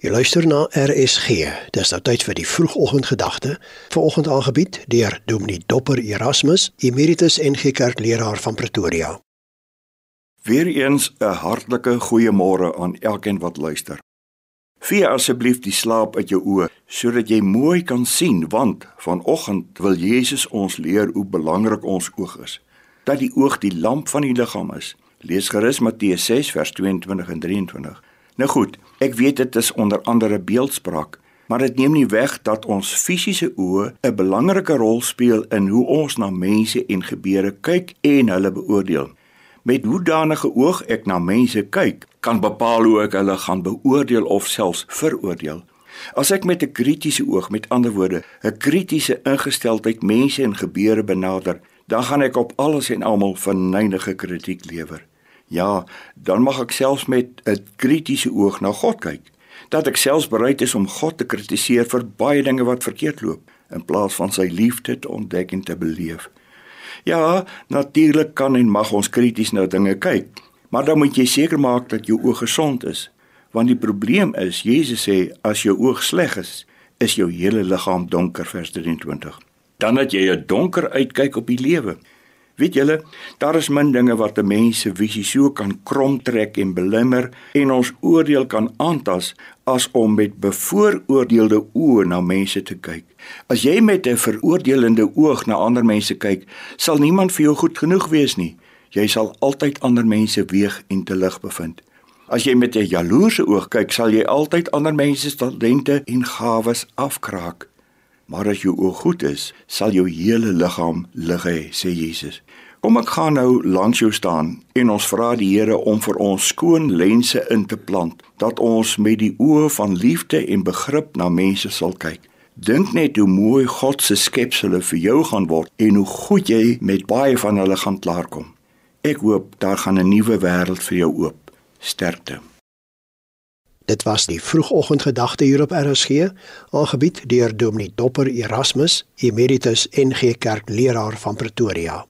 Jy luister na RSG. Dis nou tyd vir die vroegoggendgedagte. Vanoggend aangebied deur Dominee Dopper Erasmus, Emeritus NG Kerkleraar van Pretoria. Weereens 'n hartlike goeiemôre aan elkeen wat luister. Vee asseblief die slaap uit jou oë sodat jy mooi kan sien want vanoggend wil Jesus ons leer hoe belangrik ons oog is. Dat die oog die lamp van die liggaam is. Lees gerus Matteus 6 vers 22 en 23. Nou goed, ek weet dit is onder andere beeldspraak, maar dit neem nie weg dat ons fisiese oë 'n belangrike rol speel in hoe ons na mense en gebeure kyk en hulle beoordeel. Met hoe danige oog ek na mense kyk, kan bepaal hoe ek hulle gaan beoordeel of selfs veroordeel. As ek met 'n kritiese oog, met ander woorde, 'n kritiese ingesteldheid mense en gebeure benader, dan gaan ek op alles en almal verneinige kritiek lewer. Ja, dan mag ek selfs met 'n kritiese oog na God kyk. Dat ek selfs bereid is om God te kritiseer vir baie dinge wat verkeerd loop in plaas van sy liefde te ontdek en te beleef. Ja, natuurlik kan en mag ons krities na dinge kyk, maar dan moet jy seker maak dat jou oog gesond is. Want die probleem is, Jesus sê as jou oog sleg is, is jou hele liggaam donker vers 23. Dan het jy 'n donker uitkyk op die lewe. Weet julle, daar is min dinge wat 'n mens se visie so kan kromtrek en belemmer en ons oordeel kan aantas as om met bevooroordeelde oë na mense te kyk. As jy met 'n veroordelende oog na ander mense kyk, sal niemand vir jou goed genoeg wees nie. Jy sal altyd ander mense weeg en te lig bevind. As jy met 'n jaloerse oog kyk, sal jy altyd ander mense se talente en gawes afkraak. Maar as jou oog goed is, sal jou hele liggaam lig hê, sê Jesus. Kom ek gaan nou langs jou staan en ons vra die Here om vir ons skoon lense in te plant dat ons met die oë van liefde en begrip na mense sal kyk. Dink net hoe mooi God se skepsels vir jou gaan word en hoe goed jy met baie van hulle gaan klaarkom. Ek hoop daar gaan 'n nuwe wêreld vir jou oop. Sterkte. Dit was die vroegoggendgedagte hier op RSG, aangebied deur Dominee Dopper Erasmus, Emeritus NG Kerkleraar van Pretoria.